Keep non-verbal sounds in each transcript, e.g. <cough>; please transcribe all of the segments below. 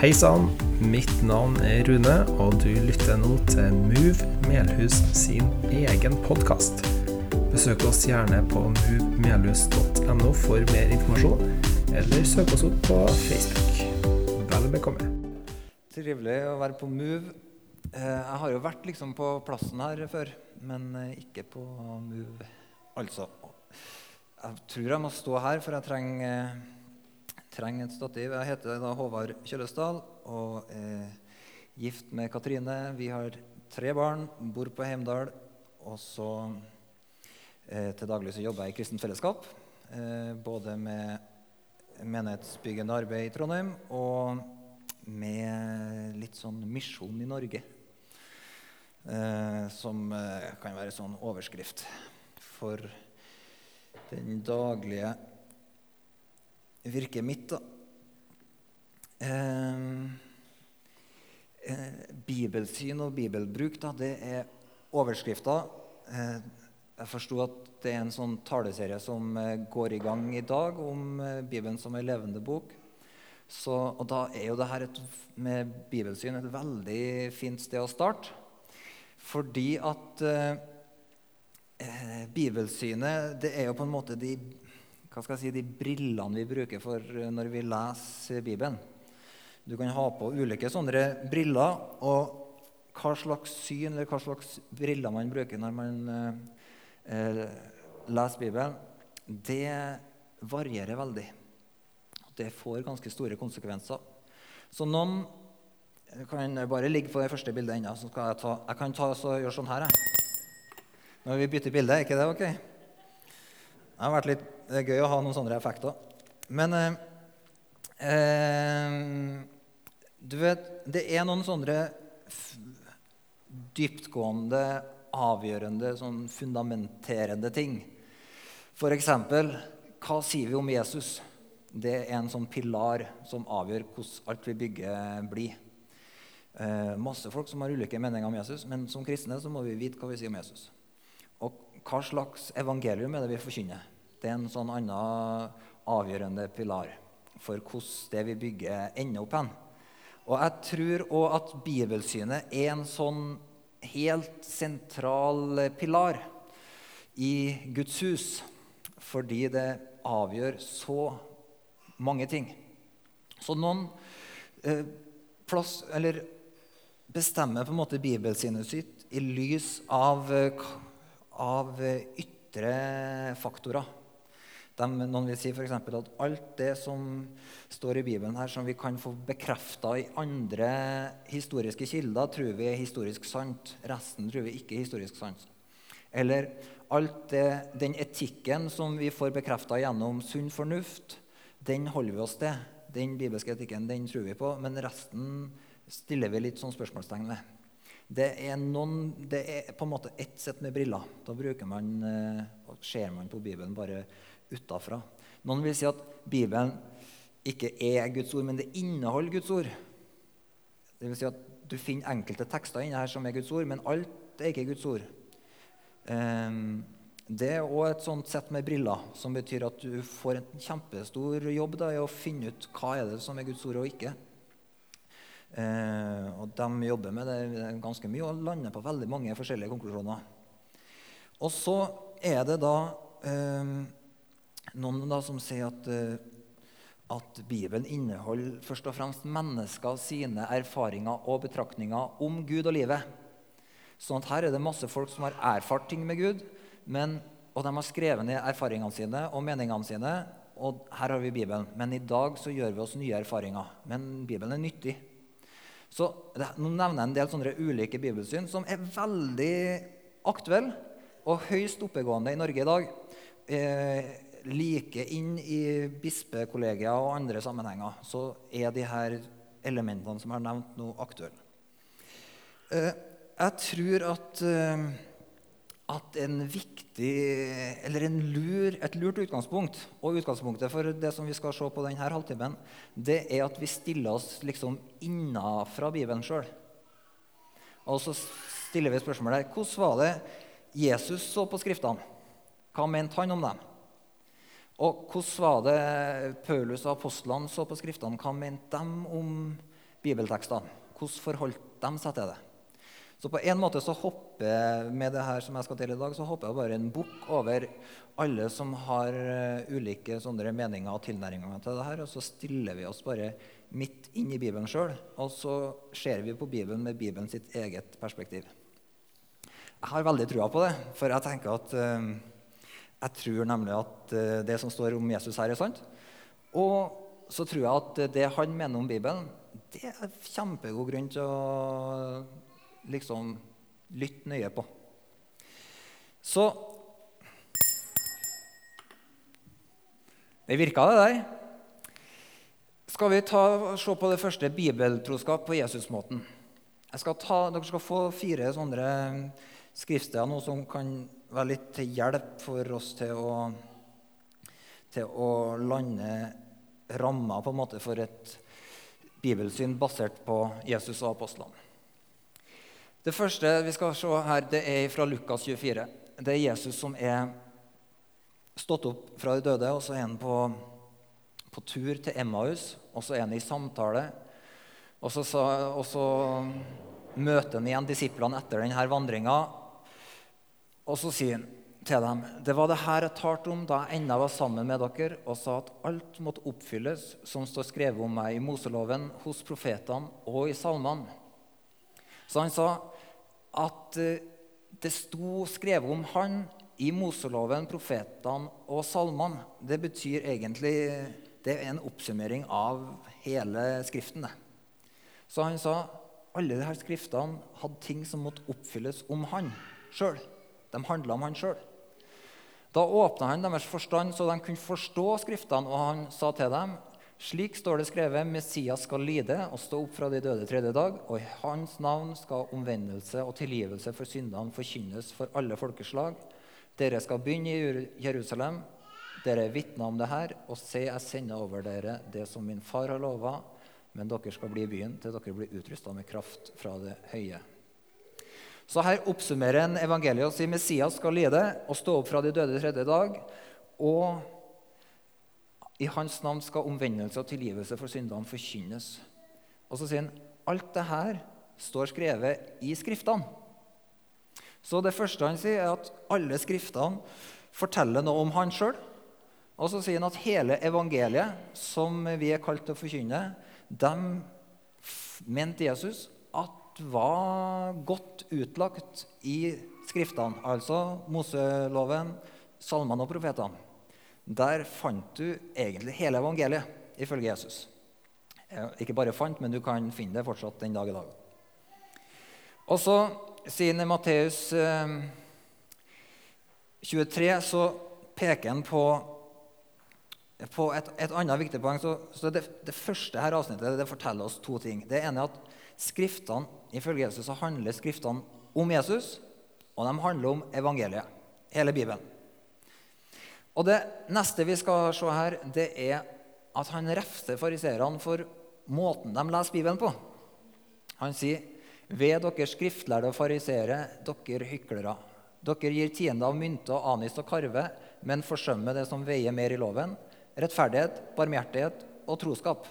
Hei sann, mitt navn er Rune, og du lytter nå til Move Melhus sin egen podkast. Besøk oss gjerne på movemelhus.no for mer informasjon, eller søk oss opp på Facebook. Vel bekomme. Trivelig å være på Move. Eh, Jeg har jo vært liksom på plassen her før, men eh, ikke på Move, altså. Jeg tror jeg må stå her, for jeg trenger, eh, trenger et stativ. Jeg heter da Håvard Kjøllesdal og er gift med Katrine. Vi har tre barn, bor på Heimdal, og så eh, til daglig så jobber jeg i Kristent Fellesskap. Eh, både med menighetsbyggende arbeid i Trondheim og med litt sånn misjon i Norge. Eh, som eh, kan være sånn overskrift for den daglige virket mitt, da. Eh, eh, bibelsyn og bibelbruk, da, det er overskrifter. Eh, jeg forsto at det er en sånn taleserie som eh, går i gang i dag om Bibelen som ei levende bok. Så, og da er jo det her et, med bibelsyn et veldig fint sted å starte. Fordi at eh, bibelsynet det er jo på en måte de, hva skal jeg si, de brillene vi bruker for eh, når vi leser Bibelen. Du kan ha på ulike sånne briller, og hva slags syn eller hva slags briller man bruker når man eh, eh, leser Bibelen, det varierer veldig. Det får ganske store konsekvenser. Så noen kan bare ligge på det første bildet ennå. Så skal jeg ta Jeg kan ta og gjøre sånn her, jeg. Når vi bytter bilde. Er ikke det ok? Det har vært litt det er gøy å ha noen sånne effekter. Men eh, eh, Du vet, det er noen sånne dyptgående, avgjørende, sånn fundamenterende ting. Eksempel, hva sier vi om Jesus? Det er en sånn pilar som avgjør hvordan alt vi bygger, blir. Eh, masse folk som har ulike meninger om Jesus, men som kristne så må vi vite hva vi sier om Jesus. Og hva slags evangelium er det vi forkynner? Det er en sånn annen avgjørende pilar for hvordan det vi bygger, ender opp hen. Og jeg tror òg at bibelsynet er en sånn helt sentral pilar i Guds hus, fordi det avgjør så mange ting. Så noen eh, plass, eller bestemmer på en måte bibelsynet sitt i lys av, eh, av eh, ytre faktorer. De, noen vil si eksempel at alt det som står i Bibelen her, som vi kan få bekrefta i andre historiske kilder, tror vi er historisk sant. Resten tror vi ikke er historisk sant. Eller alt det, den etikken som vi får bekrefta gjennom sunn fornuft, den holder vi oss til. Den bibelske etikken den tror vi på, men resten stiller vi litt sånn spørsmålstegn ved. Det er, noen, det er på en måte ett sett med briller. Da bruker man, eh, ser man på Bibelen bare utafra. Noen vil si at Bibelen ikke er Guds ord, men det inneholder Guds ord. Det vil si at Du finner enkelte tekster inni her som er Guds ord, men alt er ikke Guds ord. Ehm, Det er òg et sånt sett med briller, som betyr at du får en kjempestor jobb da, i å finne ut hva er det som er Guds ord og ikke. Eh, og de jobber med det ganske mye og lander på veldig mange forskjellige konklusjoner. Og så er det da eh, noen da som sier at, eh, at Bibelen inneholder først og fremst mennesker sine erfaringer og betraktninger om Gud og livet. Sånn at her er det masse folk som har erfart ting med Gud, men, og de har skrevet ned erfaringene sine og meningene sine. Og her har vi Bibelen. Men i dag så gjør vi oss nye erfaringer. Men Bibelen er nyttig. Så det, Nå nevner jeg en del sånne ulike bibelsyn som er veldig aktuelle og høyst oppegående i Norge i dag. Eh, like inn i bispekollegier og andre sammenhenger så er de her elementene som jeg har nevnt nå, aktuelle. Eh, jeg tror at, eh, at en viktig, eller en lur, et lurt utgangspunkt, og utgangspunktet for det som vi skal se på denne halvtimen, det er at vi stiller oss liksom innafra Bibelen sjøl. Og så stiller vi spørsmålet hvordan var det Jesus så på Skriftene? Hva mente han om dem? Og hvordan var det Paulus og apostlene så på Skriftene? Hva mente de om bibeltekster. Hvordan forholdt de seg til det? Så på en måte så hopper med det her som jeg skal til i dag, så hopper jeg bare en bukk over alle som har eh, ulike sånne meninger og tilnærminger til det her, og så stiller vi oss bare midt inn i Bibelen sjøl, og så ser vi på Bibelen med Bibelen sitt eget perspektiv. Jeg har veldig trua på det, for jeg tenker at uh, jeg tror nemlig at uh, det som står om Jesus her, er sant. Og så tror jeg at det han mener om Bibelen, det er kjempegod grunn til å liksom lytte nøye på. Så Det virka, det der. Skal vi ta, se på det første bibeltroskap på Jesusmåten? Dere skal få fire sånne skriftsteder nå som kan være litt til hjelp for oss til å, til å lande rammer på en måte for et bibelsyn basert på Jesus og apostlene. Det første vi skal se her, det er fra Lukas 24. Det er Jesus som er stått opp fra de døde, og så er han på, på tur til Emmaus, og så er han i samtale. Og så, og så møter han igjen disiplene etter denne vandringa, og så sier han til dem det var det her jeg talte om da jeg ennå var sammen med dere og sa at alt måtte oppfylles som står skrevet om meg i Moseloven, hos profetene og i salmene. Så han sa at eh, det sto skrevet om han i Moseloven, profetene og salmene. Det betyr egentlig Det er en oppsummering av hele Skriften. Så han sa alle disse skriftene hadde ting som måtte oppfylles om han sjøl. De handla om han sjøl. Da åpna han deres forstand så de kunne forstå Skriftene, og han sa til dem slik står det skrevet Messias skal lide og stå opp fra de døde tredje dag, og i hans navn skal omvendelse og tilgivelse for syndene forkynnes for alle folkeslag. Dere skal begynne i Jerusalem. Dere er vitner om det her. Og se, jeg sender over dere det som min far har lova, men dere skal bli i byen til dere blir utrusta med kraft fra det høye. Så her oppsummerer en evangeliet og sier Messias skal lide og stå opp fra de døde tredje dag. og i hans navn skal omvendelse og tilgivelse for syndene forkynnes. Og så sier han alt det her står skrevet i Skriftene. Så det første han sier, er at alle Skriftene forteller noe om han sjøl. Og så sier han at hele evangeliet, som vi er kalt til å forkynne, dem mente Jesus var godt utlagt i Skriftene. Altså Moseloven, salmene og profetene. Der fant du egentlig hele evangeliet, ifølge Jesus. Ikke bare fant, men du kan finne det fortsatt den dag i dag. Og så, siden Matteus 23, eh, så peker han på, på et, et, annet viktig poeng. Så, så det, det, første her avsnittet det forteller oss to ting. Det ene er at skriftene, ifølge Jesus så handler skriftene om Jesus, og de handler om evangeliet. Hele Bibelen. Og Det neste vi skal se her, det er at han refser fariseerne for måten de leser Bibelen på. Han sier, 'Ved dere skriftlærde og fariseere, dere hyklere.' 'Dere gir tiende av mynte og anis og karve, men forsømmer det som veier mer i loven.' 'Rettferdighet, barmhjertighet og troskap.'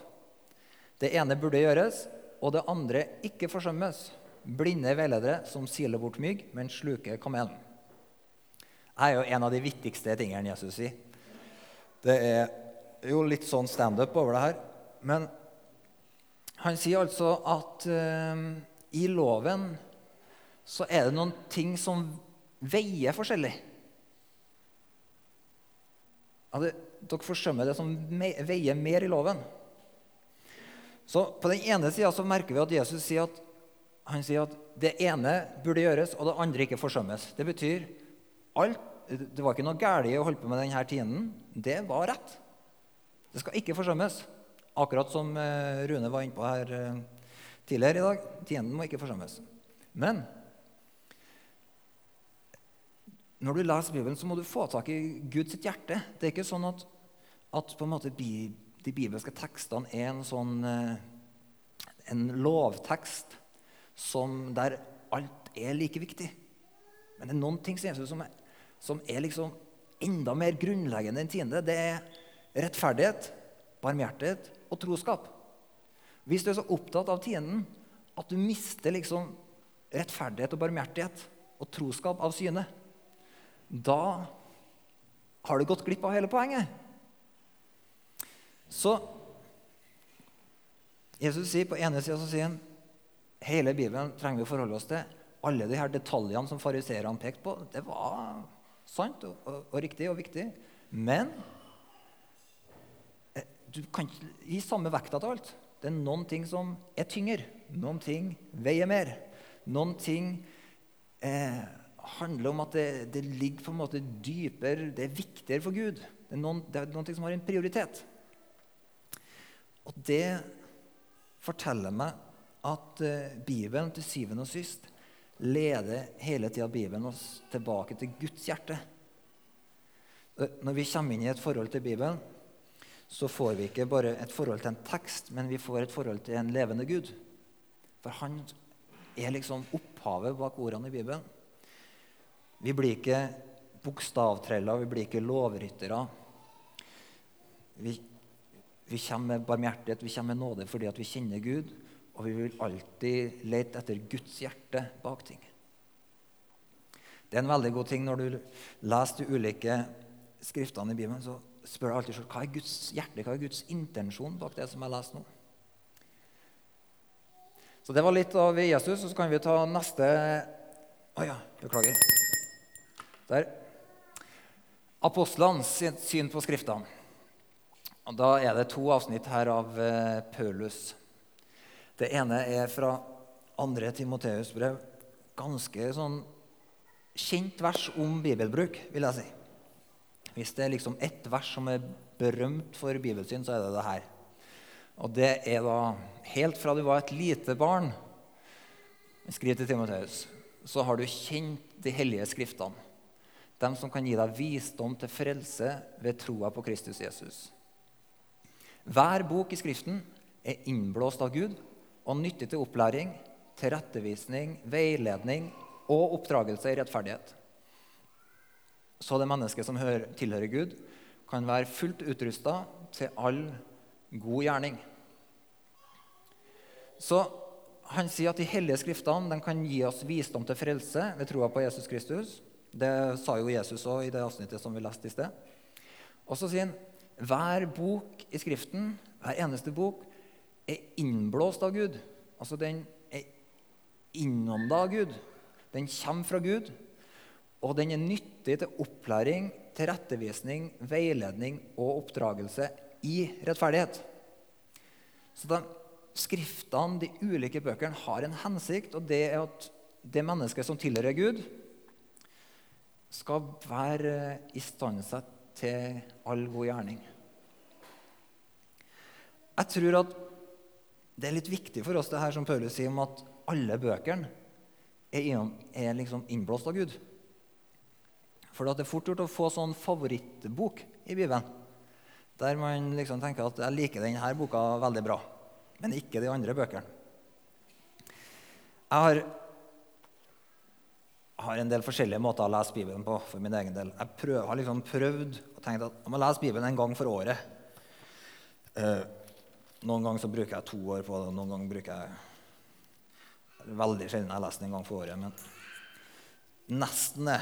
Det ene burde gjøres, og det andre ikke forsømmes. Blinde veiledere som siler bort mygg, men sluker kamelen Det er jo en av de viktigste tingene Jesus sier. Det er jo litt sånn standup over det her. Men han sier altså at uh, i loven så er det noen ting som veier forskjellig. Ja, det, dere forsømmer det som veier mer i loven. Så På den ene sida merker vi at Jesus sier at, han sier at det ene burde gjøres, og det andre ikke forsømmes. Det betyr alt det var ikke noe galt å holde på med denne tienden. Det var rett. Det skal ikke forsømmes. Akkurat som eh, Rune var inne på her eh, tidligere i dag. Tienden må ikke forsømmes. Men når du leser Bibelen, så må du få tak i Guds hjerte. Det er ikke sånn at, at måte, de bibelske tekstene er en sånn eh, en lovtekst som der alt er like viktig. Men det er noen ting som som er liksom enda mer grunnleggende enn tiende, det er rettferdighet, barmhjertighet og troskap. Hvis du er så opptatt av tienden at du mister liksom rettferdighet og barmhjertighet og troskap av syne, da har du gått glipp av hele poenget. Så Jesus sier på ene sida han, hele Bibelen trenger vi å forholde oss til. Alle de her detaljene som fariseerne pekte på, det var sant og, og, og, riktig og viktig. Men eh, du kan ikke gi samme vekta til alt. Det er noen ting som er tyngre. Noen ting veier mer. Noen ting eh, handler om at det, det, ligger på en måte dypere, det er viktigere for Gud. Det er noen, det er noen ting som har en prioritet. Og det forteller meg at uh, Bibelen til syvende og sist leder hele tida Bibelen oss tilbake til Guds hjerte. Eh, når vi kommer inn i et forhold til Bibelen, så får vi ikke bare et forhold til en tekst, men vi får et forhold til en levende Gud. For han er liksom opphavet bak ordene i Bibelen. Vi blir ikke bokstavtreller, vi blir ikke lovryttere. Vi vi kommer med barmhjertighet, vi kommer med nåde fordi vi kjenner Gud. Og vi vil alltid lete etter Guds hjerte bak ting. Det er en veldig god ting når du leser de ulike skriftene i Bibelen. Så spør du alltid selv, hva er Guds hjerte, hva er Guds intensjon bak det som jeg leser nå. Så det var litt av Jesus. Og så kan vi ta neste Å oh ja, beklager. Der. Apostlenes syn på Skriftene. Og Da er det to avsnitt her av eh, Paulus. Det ene er fra 2. Timoteus brev. Ganske sånn kjent vers om bibelbruk, vil jeg si. Hvis det er liksom ett vers som er berømt for bibelsyn, så er det det her. Og det er da helt fra du var et lite barn, skriv til Timoteus, så har du kjent de hellige skriftene. De som kan gi deg visdom til frelse ved troa på Kristus Jesus. Hver bok i Skriften er innblåst av Gud og nyttig til opplæring, tilrettevisning, veiledning og oppdragelse i rettferdighet. Så det mennesket som tilhører Gud, kan være fullt utrusta til all god gjerning. Så han sier at de hellige skriftene kan gi oss visdom til frelse ved troa på Jesus Kristus. Det sa jo Jesus òg i det avsnittet som vi leste i sted. Og så sier han hver bok i Skriften, hver eneste bok, er innblåst av Gud. Altså den er innånda av Gud. Den kommer fra Gud, og den er nyttig til opplæring, tilrettevisning, veiledning og oppdragelse i rettferdighet. Så de Skriftene, de ulike bøkene, har en hensikt, og det er at det mennesket som tilhører Gud, skal være i stand istandsatt til all god gjerning. Jeg tror at det er litt viktig for oss det her som Paulus sier om at alle bøkene er, liksom innblåst av Gud. For det er fort gjort å få sånn favorittbok i Bibelen. Der man liksom tenker at 'jeg liker denne boka veldig bra', men ikke de andre bøkene. Jeg har, har en del forskjellige måter å lese Bibelen på for min egen del. Jeg prøver, har liksom prøvd og tenkt at jeg må lese Bibelen en gang for året. Eh, noen ganger så bruker jeg to år på det, noen ganger bruker jeg Veldig sjelden jeg leser den en gang for året, men nesten det.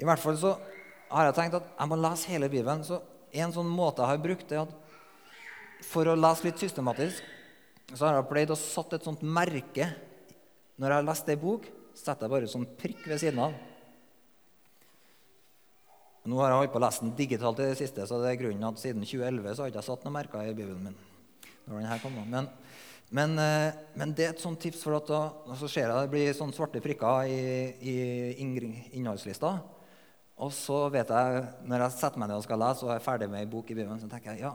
I hvert fall så har jeg tenkt at jeg må lese hele Bibelen. Så en sånn måte jeg har brukt, er at for å lese litt systematisk, så har jeg pleid å satt et sånt merke Når jeg har lest ei bok, setter jeg bare sånn prikk ved siden av. Nå har jeg holdt på å lese den digitalt i det siste, så det er grunnen at siden 2011 så har jeg ikke satt noen merker i Bibelen min. når den her kom Men, men, eh, men, det er et sånt tips, for at da, så ser jeg det blir sånne svarte prikker i, i innholdslista. Og så vet jeg, når jeg setter meg ned og skal lese og er ferdig med ei bok i Bibelen, så tenker jeg ja,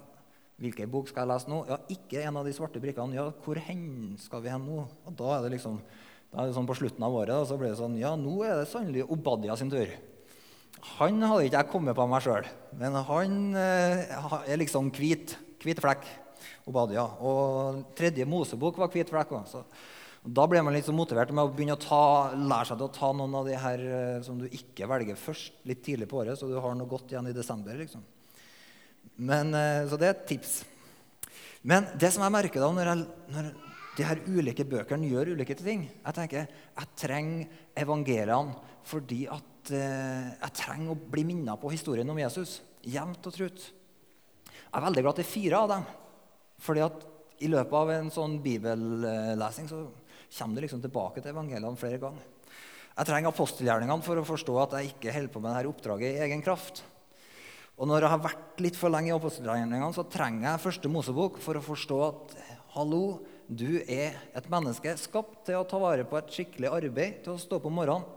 hvilken bok skal jeg lese nå? Ja, ikke en av de svarte prikkene. Ja, hvor hen skal vi hen nå? Og da er det liksom da er det sånn på slutten av året, og så blir det sånn Ja, nå er det sannelig Obadia sin tur. Han hadde ikke jeg kommet på meg sjøl, men han eh, er liksom hvit. Hvit flekk. Obadia. Og tredje Mosebok var hvit flekk Også. Da ble man litt så motivert med å begynne å ta, lære seg å ta noen av de her eh, som du ikke velger først, litt tidlig på året, så du har noe godt igjen i desember. liksom. Men, eh, så det er et tips. Men det som jeg merker da når, jeg, når de her ulike bøkene gjør ulike ting Jeg tenker jeg trenger evangeliene fordi at eh, jeg trenger å bli minnet på historien om Jesus. Jevnt og trutt. Jeg er veldig glad til fire av dem. fordi at i løpet av en sånn bibellesing så kommer du liksom tilbake til evangeliene flere ganger. Jeg trenger apostelgjerningene for å forstå at jeg ikke holder på med dette oppdraget i egen kraft. Og når jeg har vært litt for lenge i apostelgjerningene, så trenger jeg første Mosebok for å forstå at hallo, du er et menneske skapt til å ta vare på et skikkelig arbeid, til å stå på morgenen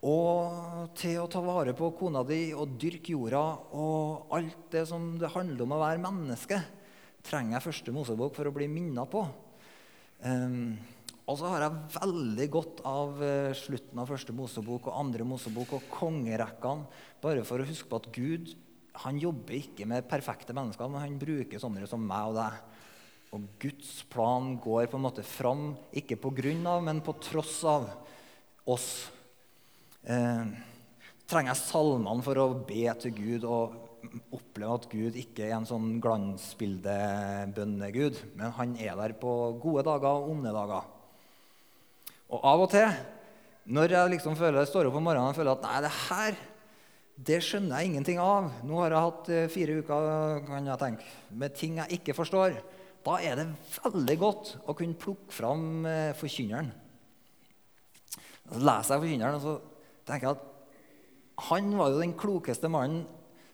og til å ta vare på kona di og dyrke jorda og alt det som det handler om å være menneske, trenger jeg første Mosebok for å bli minnet på. Um, og så har jeg veldig godt av uh, slutten av første Mosebok og andre Mosebok og kongerekkene, bare for å huske på at Gud han jobber ikke med perfekte mennesker, men han bruker sånne som meg og deg. Og Guds plan går på en måte fram, ikke på grunn av, men på tross av oss. Eh, trenger jeg salmene for å be til Gud og oppleve at Gud ikke er en sånn glansbildebønnegud, men han er der på gode dager og onde dager. Og av og til, når jeg liksom føler, står opp om morgenen og føler at nei, det her det skjønner jeg ingenting av. Nå har jeg hatt eh, fire uker kan jeg tenke, med ting jeg ikke forstår. Da er det veldig godt å kunne plukke fram eh, Forkynneren. Så leser jeg Forkynneren, og så tenker jeg at han var jo den klokeste mannen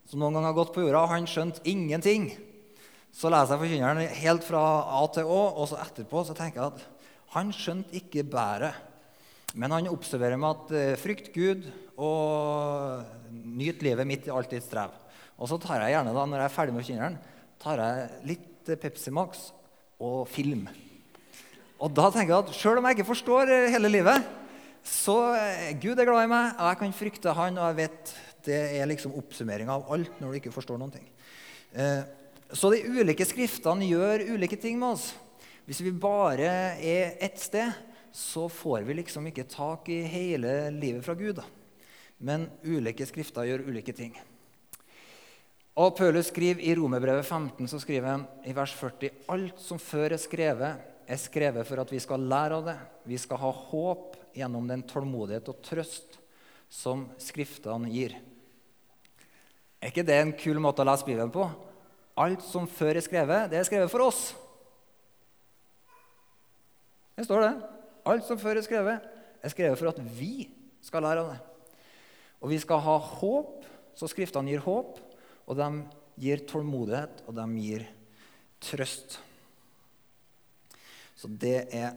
som noen gang har gått på jorda, og han skjønte ingenting. Så leser jeg Forkynneren helt fra A til Å, og så etterpå så tenker jeg at han skjønte ikke bæret. Men han observerer med at eh, frykt Gud og nyt livet mitt i alt ditt strev. Og så tar jeg gjerne, da, når jeg er ferdig med Forkynneren, tar jeg litt eh, Pepsi Max og film. Og da tenker jeg at sjøl om jeg ikke forstår eh, hele livet, så Gud er glad i meg, og jeg kan frykte Han, og jeg vet det er liksom oppsummering av alt når du ikke forstår noen ting. Så de ulike skriftene gjør ulike ting med oss. Hvis vi bare er ett sted, så får vi liksom ikke tak i hele livet fra Gud. Men ulike skrifter gjør ulike ting. Og Paulus skriver I Romerbrevet 15 så skriver han i vers 40 alt som før er skrevet, er skrevet for at vi skal lære av det. Vi skal ha håp gjennom den tålmodighet og trøst som Skriftene gir. Er ikke det en kul måte å lese Bibelen på? Alt som før er skrevet, det er skrevet for oss. Det står det. Alt som før er skrevet, er skrevet for at vi skal lære av det. Og vi skal ha håp, så Skriftene gir håp, og de gir tålmodighet, og de gir trøst. Så det er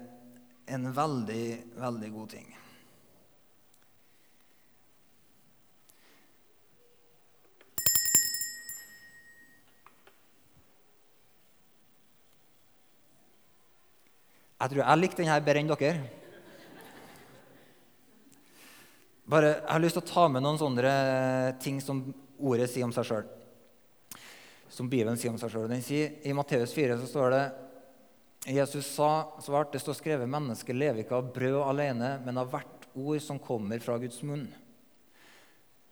en veldig, veldig god ting. Jeg tror jeg likte denne bedre enn dere. Bare, jeg har lyst til å ta med noen sånne ting som ordet sier om seg sjøl. Som Bibelen sier om seg sjøl. I Matteus 4 så står det Jesus sa svart, det står skrevet mennesket lever ikke av brød alene, men av hvert ord som kommer fra Guds munn.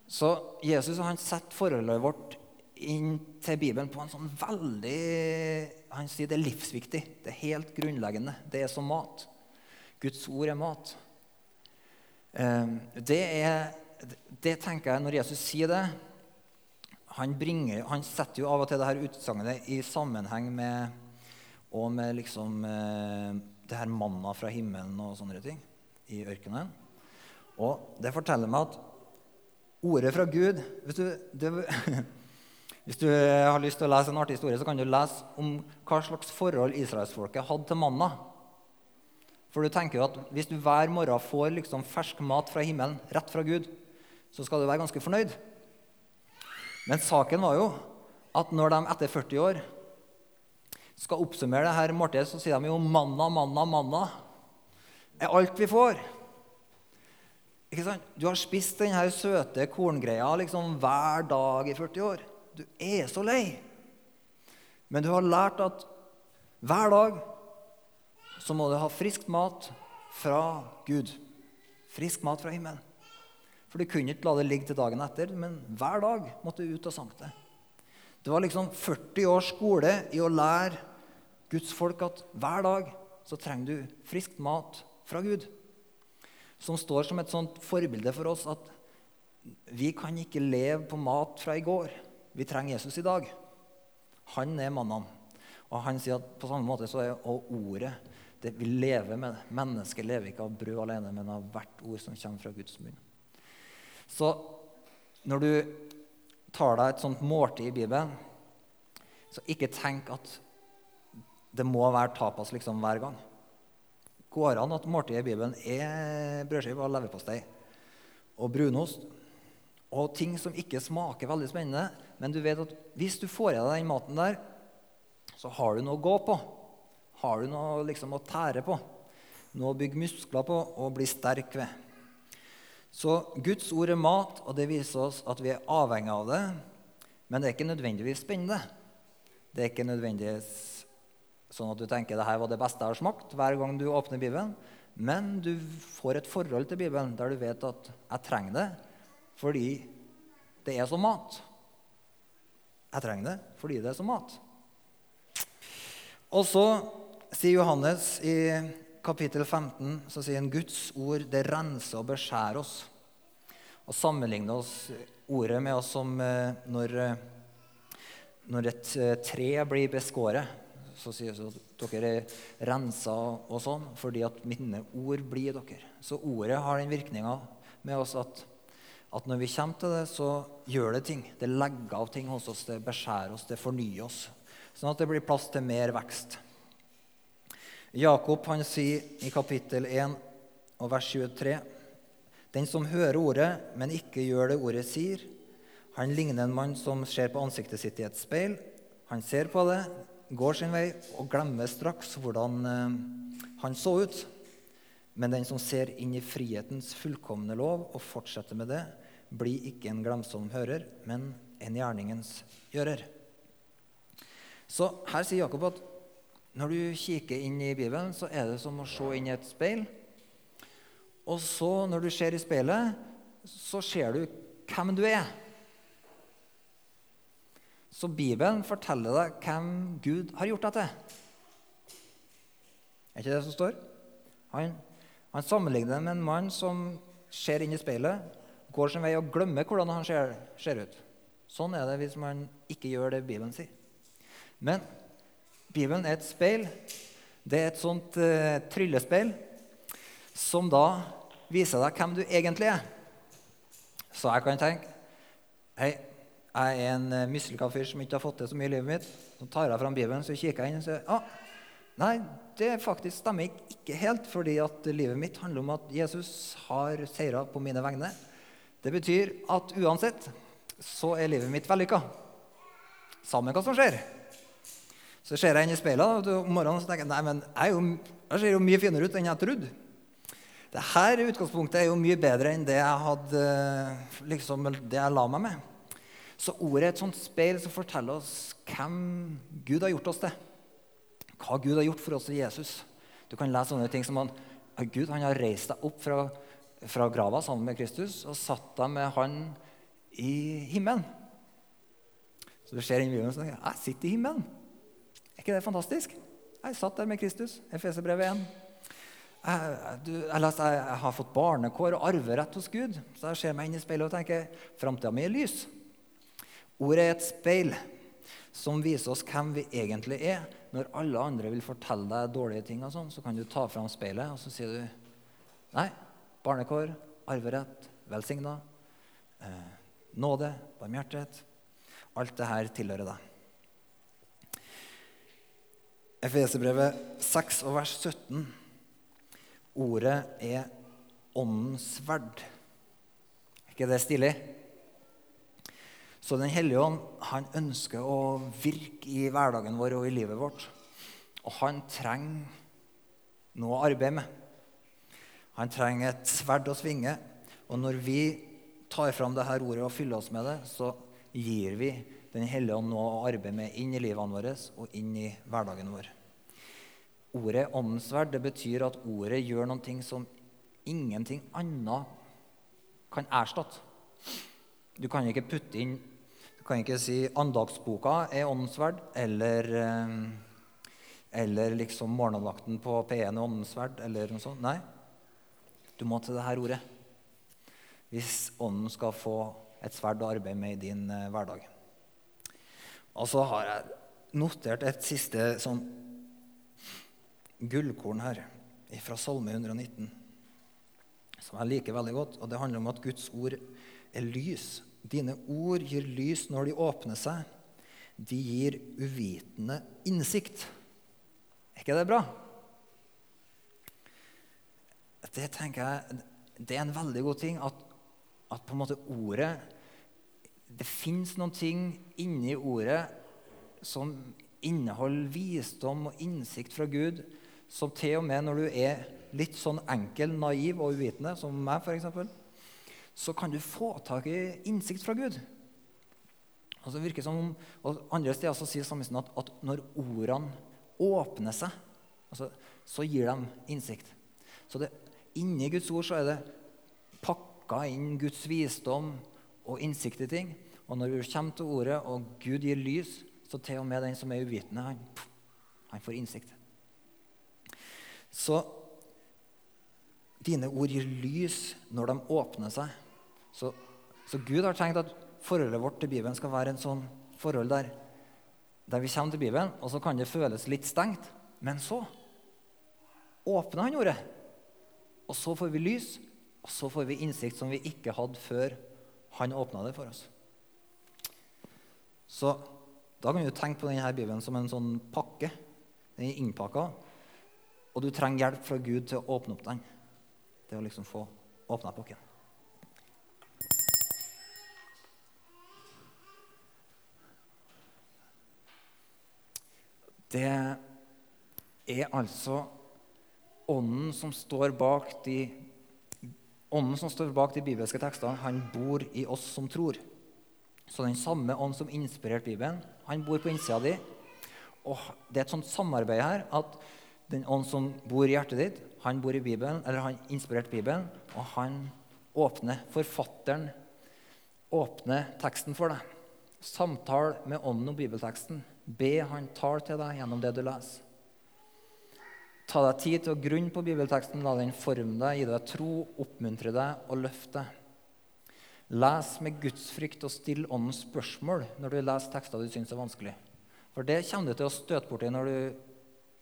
Så Jesus han setter forholdet vårt inn til Bibelen på en sånn veldig Han sier det er livsviktig. Det er helt grunnleggende. Det er som mat. Guds ord er mat. Ehm, det, er, det tenker jeg når Jesus sier det han, bringer, han setter jo av og til det her utsagnet i sammenheng med og med liksom eh, det her manna fra himmelen og sånne ting i ørkenen. Og det forteller meg at ordet fra Gud Hvis du, det, <laughs> Hvis du har lyst til å lese en artig historie, så kan du lese om hva slags forhold israelsfolket hadde til manna. For du tenker jo at Hvis du hver morgen får liksom fersk mat fra himmelen, rett fra Gud, så skal du være ganske fornøyd. Men saken var jo at når de etter 40 år skal oppsummere det her måltidet, så sier de jo 'manna, manna, manna' er alt vi får. Ikke sant? Du har spist denne søte korngreia liksom hver dag i 40 år. Du er så lei. Men du har lært at hver dag så må du ha frisk mat fra Gud. Frisk mat fra himmelen. For du kunne ikke la det ligge til dagen etter, men hver dag måtte du ut og sanke det. Det var liksom 40 års skole i å lære Guds folk, at hver dag så trenger du frisk mat fra Gud. Som står som et sånt forbilde for oss at vi kan ikke leve på mat fra i går. Vi trenger Jesus i dag. Han er mannen. Og han sier at på samme måte så er ordet det vi lever med. Mennesket lever ikke av brød alene, men av hvert ord som kommer fra Guds munn. Så når du tar deg et sånt måltid i Bibelen, så ikke tenk at det må være tapas liksom hver gang. Går an at måltidet i Bibelen er brødskive og leverpostei og brunost og ting som ikke smaker veldig spennende, men du vet at hvis du får i deg den maten der, så har du noe å gå på. Har du noe liksom å tære på, noe å bygge muskler på og bli sterk ved. Så Guds ord er mat, og det viser oss at vi er avhengig av det. Men det er ikke nødvendigvis spennende. Det er ikke nødvendigvis sånn at du tenker det her var det beste jeg har smakt hver gang du åpner Bibelen. Men du får et forhold til Bibelen der du vet at jeg trenger det fordi det er som mat. Jeg trenger det fordi det er som mat. Og så sier Johannes i kapittel 15 så sier han Guds ord det renser og beskjærer oss. Og sammenligner oss ordet med oss som eh, når, eh, når et eh, tre blir beskåret. Så sier vi at dere er rensa og sånn fordi at mine ord blir dere. Så ordet har den virkninga med oss at, at når vi kommer til det, så gjør det ting. Det legger av ting hos oss, det beskjærer oss, det fornyer oss. Sånn at det blir plass til mer vekst. Jakob han sier i kapittel 1 og vers 23.: Den som hører ordet, men ikke gjør det ordet sier, han ligner en mann som ser på ansiktet sitt i et speil. Han ser på det, går sin vei og glemmer straks hvordan eh, han så ut. Men den som ser inn i frihetens fullkomne lov og fortsetter med det, blir ikke en glemsom hører, men en gjerningens gjører. Så her sier Jakob at når du kikker inn i Bibelen, så er det som å se inn i et speil. Og så, når du ser i speilet, så ser du hvem du er. Så Bibelen forteller deg hvem Gud har gjort deg til. Er ikke det som står? Han, han sammenligner med en mann som ser inn i speilet, går sin vei og glemmer hvordan han ser, ser ut. Sånn er det hvis man ikke gjør det Bibelen sier. Men Bibelen er et speil. Det er et sånt uh, tryllespeil som da viser deg hvem du egentlig er. Så jeg kan tenke Hei, jeg er en uh, mislykka fyr som ikke har fått til så mye i livet mitt. Så tar jeg fram Bibelen så kikker jeg inn og sier ah, nei, det faktisk stemmer ikke helt, fordi at livet mitt handler om at Jesus har seira på mine vegne. Det betyr at uansett så er livet mitt vellykka. Samme hva som skjer. Så ser jeg inn i speilet om morgenen og tenker jeg, nei, men jeg, jo, jeg ser jo mye finere ut enn jeg trodde. Dette utgangspunktet er jo mye bedre enn det jeg hadde, liksom, det jeg la meg med. Så ordet er et sånt speil som forteller oss hvem Gud har gjort oss til. Hva Gud har gjort for oss i Jesus. Du kan lese sånne ting som han, Gud han har reist deg opp fra, fra grava sammen med Kristus og satt deg med han i himmelen. Så du ser inn i Bibelen og tenker jeg sitter i himmelen ikke det fantastisk? Jeg satt der med Kristus. Efeserbrevet 1. Jeg, jeg, jeg, har fått barnekår og arverett hos Gud. Så jeg ser meg inn i speilet og tenker framtida mi er lys. Ordet er et speil som viser oss hvem vi egentlig er. Når alle andre vil fortelle deg dårlige ting, og sånn, så kan du ta fram speilet og så sier du Nei, barnekår, arverett, velsigna, eh, nåde, barmhjertighet. Alt det her tilhører deg. Efeserbrevet 6 og vers 17. Ordet er åndens sverd. Er ikke det stilig? Så Den hellige ånd han ønsker å virke i hverdagen vår og i livet vårt. Og han trenger noe å arbeide med. Han trenger et sverd å svinge. Og når vi tar fram dette ordet og fyller oss med det, så gir vi Den hellige ånd noe å arbeide med inn i livene våre og inn i hverdagen vår. Ordet åndensverd det betyr at ordet gjør noe som ingenting annet kan erstatte. Du kan ikke putte inn Du kan ikke si andagsboka er åndensverd, eller eh, eller liksom morgenandakten på P1 er åndensverd, eller noe sånt. Nei, du må til det her ordet hvis Ånden skal få et sverd å arbeide med i din eh, hverdag. Og så har jeg notert et siste sånn gullkorn her fra Salme 119, som jeg liker veldig godt. og Det handler om at Guds ord er lys. Dine ord gir lys når de åpner seg. De gir uvitende innsikt. Er ikke det bra? Det tenker jeg, det er en veldig god ting at, at på en måte ordet Det fins noen ting inni ordet som inneholder visdom og innsikt fra Gud, som til og med når du er litt sånn enkel, naiv og uvitende, som meg f.eks., så kan du få tak i innsikt fra Gud. Og så virker det som, og Andre steder så sier salmisten at, at når ordene åpner seg, altså, så gir de innsikt. Så det, inni Guds ord så er det pakka inn Guds visdom og innsikt i ting. Og når du kommer til ordet, og Gud gir lys, så til og med den som er uvitende, han, han får innsikt. Så dine ord gir lys når de åpner seg. Så, så, Gud har tenkt at forholdet vårt til Bibelen skal være en sånn forhold der, der vi kommer til Bibelen, og så kan det føles litt stengt. Men så åpner han ordet. Og så får vi lys, og så får vi innsikt som vi ikke hadde før han åpna det for oss. Så da kan du tenke på denne Bibelen som en sånn pakke. Den er innpakka, og du trenger hjelp fra Gud til å åpne opp den. Det å liksom få åpna pakken. Det er altså ånden som står bak de Ånden som står bak de bibelske tekstene, han bor i oss som tror. Så den samme ånd som inspirerte Bibelen, han bor på innsida di. Og det er et sånt samarbeid her at den ånd som bor i hjertet ditt, han bor i Bibelen, eller han inspirerte Bibelen, og han åpner forfatteren åpner teksten for deg. Samtale med ånden om bibelteksten. Be han tar til deg gjennom det du leser. Ta deg tid til å grunne på bibelteksten, la den forme deg, gi deg tro, oppmuntre deg og løfte deg. Les med gudsfrykt og still åndens spørsmål når du leser tekster du syns er vanskelig. For det kommer du til å støte borti når du,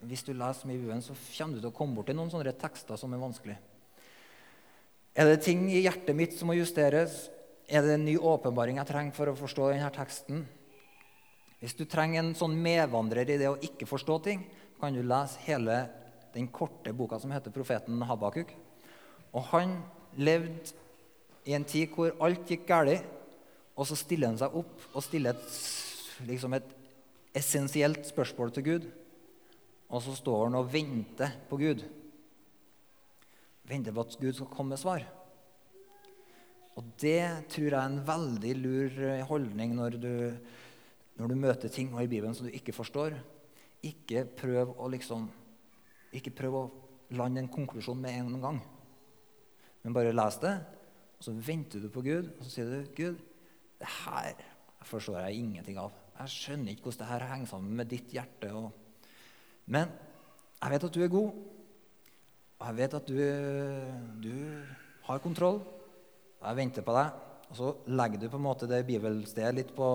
hvis du leser mye i Bibelen, så kommer du til å komme borti noen sånne tekster som er vanskelig. Er det ting i hjertet mitt som må justeres? Er det en ny åpenbaring jeg trenger for å forstå denne teksten? Hvis du trenger en sånn medvandrer i det å ikke forstå ting, kan du lese hele den korte boka som heter 'Profeten Habakuk'. Og han levde i en tid hvor alt gikk galt, og så stiller han seg opp og stiller et, liksom et essensielt spørsmål til Gud. Og så står han og venter på Gud. Venter på at Gud skal komme med svar. Og det tror jeg er en veldig lur holdning når du, når du møter ting i Bibelen som du ikke forstår. Ikke prøv å liksom ikke prøv å lande en konklusjon med en gang. Men bare les det, og så venter du på Gud, og så sier du, 'Gud, det her forstår jeg ingenting av.' 'Jeg skjønner ikke hvordan det her henger sammen med ditt hjerte.' Og... Men jeg vet at du er god, og jeg vet at du, du har kontroll. Og jeg venter på deg. Og så legger du på en måte det bibelstedet litt på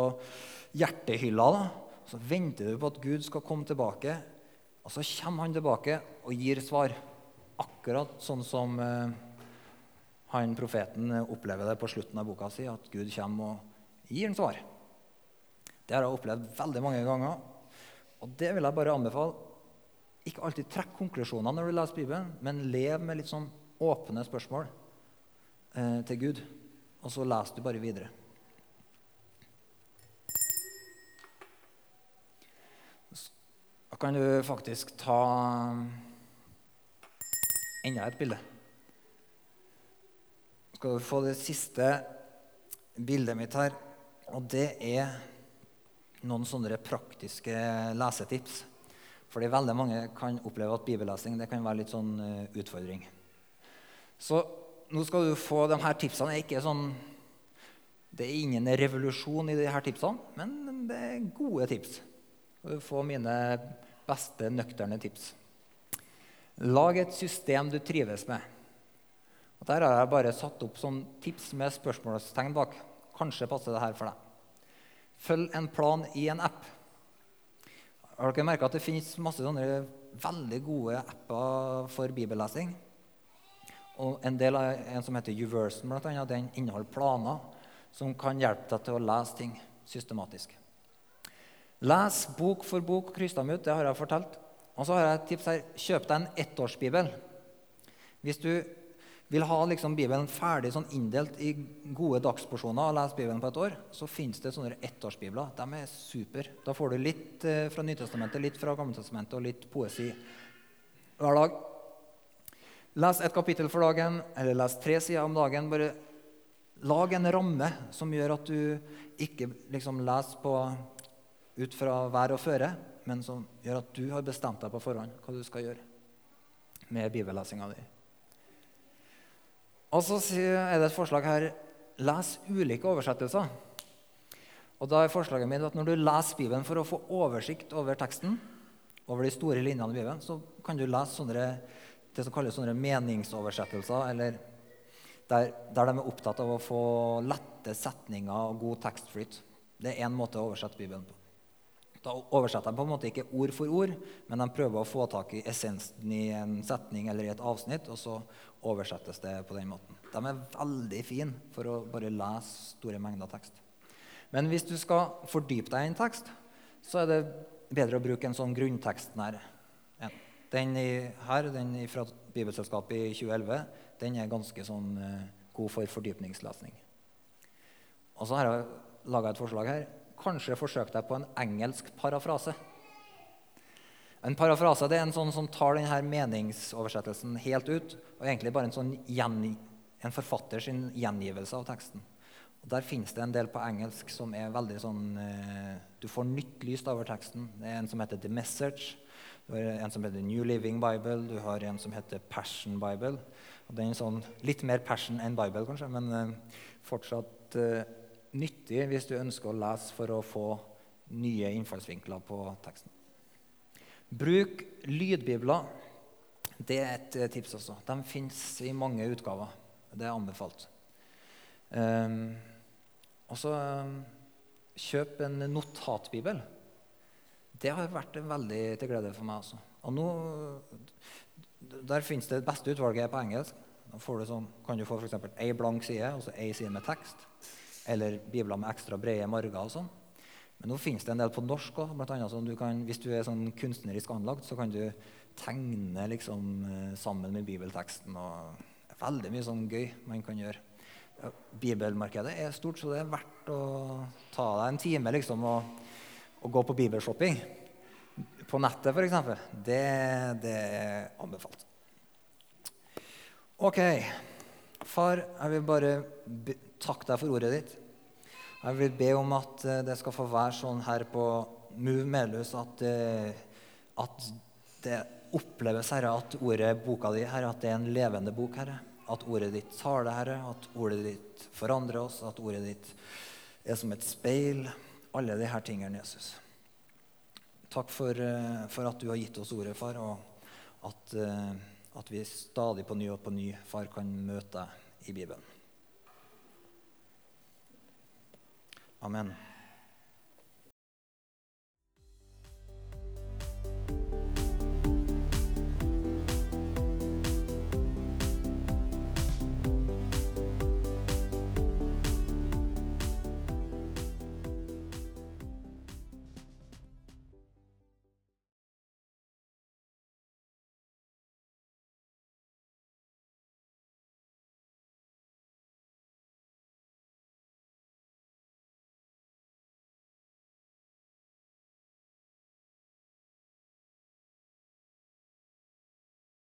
hjertehylla. da. Så venter du på at Gud skal komme tilbake og så kommer han tilbake og gir svar. Akkurat sånn som eh, han profeten opplever det på slutten av boka si, at Gud kommer og gir en svar. Det har jeg opplevd veldig mange ganger. Og det vil jeg bare anbefale. Ikke alltid trekk konklusjoner når du leser Bibelen, men lev med litt sånn åpne spørsmål eh, til Gud. Og så leser du bare videre. Da kan du faktisk ta enda et bilde. Skal du få det siste bildet mitt her. Og det er noen sånne praktiske lesetips. Fordi veldig mange kan oppleve at bibellesing det kan være litt sånn uh, utfordring. Så nå skal du få de her tipsene. Det er, ikke sånn, det er ingen revolusjon i de her tipsene, men det er gode tips. Du får mine beste nøkterne tips. Lag et system du trives med. Og Der har jeg bare satt opp sånn tips med spørsmålstegn bak. Kanskje passer det her for deg. Følg en plan i en app. Har dere merka at det finnes masse sånne veldig gode apper for bibellesing? Og En del av en som heter Uversion, blant annet, den inneholder planer som kan hjelpe deg til å lese ting systematisk. Les bok for bok, kryss dem ut. Det har jeg fortalt. Og så har jeg et tips her. Kjøp deg en ettårsbibel. Hvis du vil ha liksom Bibelen ferdig sånn inndelt i gode dagsporsjoner og lese Bibelen på et år, så fins det sånne ettårsbibler. De er super. Da får du litt eh, fra Nytestamentet, litt fra Gammeltestamentet og litt poesi hver dag. Les et kapittel for dagen, eller les tre sider om dagen. Bare lag en ramme som gjør at du ikke liksom leser på, ut fra vær og føre, men som gjør at du har bestemt deg på forhånd hva du skal gjøre med bibellesinga di. Og så er det et forslag her les ulike oversettelser. Og da er forslaget mitt at Når du leser Bibelen for å få oversikt over teksten, over de store linjene i Bibelen, så kan du lese sånne, det som kalles sånne meningsoversettelser, eller der, der de er opptatt av å få lette setninger og god tekstflyt. Det er én måte å oversette Bibelen på. Da oversetter de på en måte ikke ord for ord, men de prøver å få tak i essensen i en setning eller i et avsnitt, og så oversettes det på den måten. De er veldig fine for å bare lese store mengder tekst. Men hvis du skal fordype deg i en tekst, så er det bedre å bruke en sånn grunnteksten her. Den her, den fra Bibelselskapet i 2011, den er ganske sånn uh, god for fordypningslesning. Og så har jeg laga et forslag her kanskje forsøk deg på en engelsk parafrase. En parafrase det er en sånn som tar denne meningsoversettelsen helt ut, og egentlig bare en, sånn gjengi, en forfatters gjengivelse av teksten. Og Der finnes det en del på engelsk som er veldig sånn eh, Du får nytt lys over teksten. Det er en som heter The Message. Du har en som heter New Living Bible. Du har en som heter Passion Bible. Og den er sånn, Litt mer passion enn Bible, kanskje, men eh, fortsatt eh, nyttig hvis du ønsker å lese for å få nye innfallsvinkler på teksten. Bruk lydbibler. Det er et eh, tips også. De fins i mange utgaver. Det er anbefalt. Um, og så um, kjøp en notatbibel. Det har vært veldig til glede for meg også. Og nå, Der fins det beste utvalget på engelsk. Da du sånn, kan du få for ei blank side og så ei side med tekst eller bibler med ekstra brede marger. og sånn. Men nå finnes det en del på norsk òg. Sånn hvis du er sånn kunstnerisk anlagt, så kan du tegne liksom, eh, sammen med bibelteksten. og veldig mye sånn gøy man kan gjøre. Bibelmarkedet er stort, så det er verdt å ta deg en time liksom, og, og gå på bibelshopping. På nettet, f.eks. Det, det er anbefalt. Ok. Far, jeg vil bare takke deg for ordet ditt. Jeg vil be om at eh, det skal få være sånn her på Move Melhus at, eh, at det oppleves, Herre, at ordet, boka di, Herre, at det er en levende bok, Herre. At ordet ditt taler, Herre, at ordet ditt forandrer oss, at ordet ditt er som et speil. Alle disse tingene, Jesus. Takk for, eh, for, at du har gitt oss ordet, far, og at, at vi stadig på ny og på ny, far, kan møte deg i Bibelen. Amen.